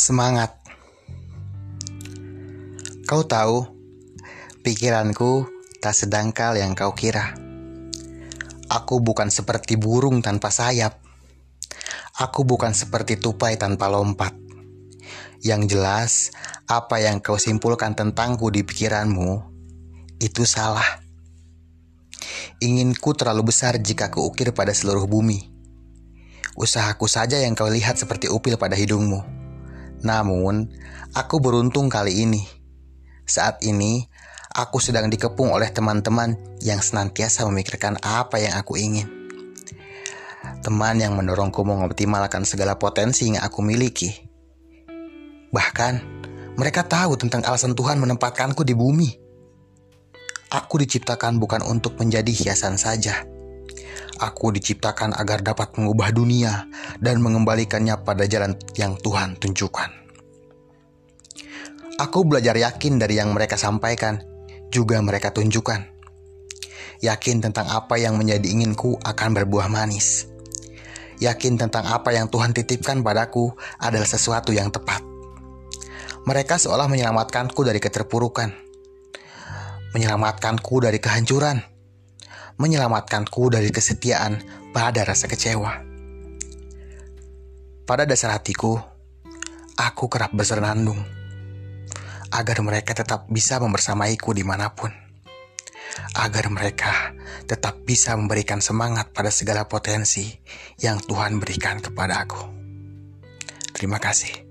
Semangat. Kau tahu, pikiranku tak sedangkal yang kau kira. Aku bukan seperti burung tanpa sayap. Aku bukan seperti tupai tanpa lompat. Yang jelas, apa yang kau simpulkan tentangku di pikiranmu itu salah. Inginku terlalu besar jika kuukir pada seluruh bumi. Usahaku saja yang kau lihat seperti upil pada hidungmu. Namun, aku beruntung kali ini. Saat ini, aku sedang dikepung oleh teman-teman yang senantiasa memikirkan apa yang aku ingin. Teman yang mendorongku mengoptimalkan segala potensi yang aku miliki. Bahkan, mereka tahu tentang alasan Tuhan menempatkanku di bumi. Aku diciptakan bukan untuk menjadi hiasan saja. Aku diciptakan agar dapat mengubah dunia dan mengembalikannya pada jalan yang Tuhan tunjukkan. Aku belajar yakin dari yang mereka sampaikan, juga mereka tunjukkan. Yakin tentang apa yang menjadi inginku akan berbuah manis. Yakin tentang apa yang Tuhan titipkan padaku adalah sesuatu yang tepat. Mereka seolah menyelamatkanku dari keterpurukan, menyelamatkanku dari kehancuran, menyelamatkanku dari kesetiaan pada rasa kecewa. Pada dasar hatiku, aku kerap bersenandung agar mereka tetap bisa membersamaiku di mana pun. Agar mereka tetap bisa memberikan semangat pada segala potensi yang Tuhan berikan kepada aku. Terima kasih.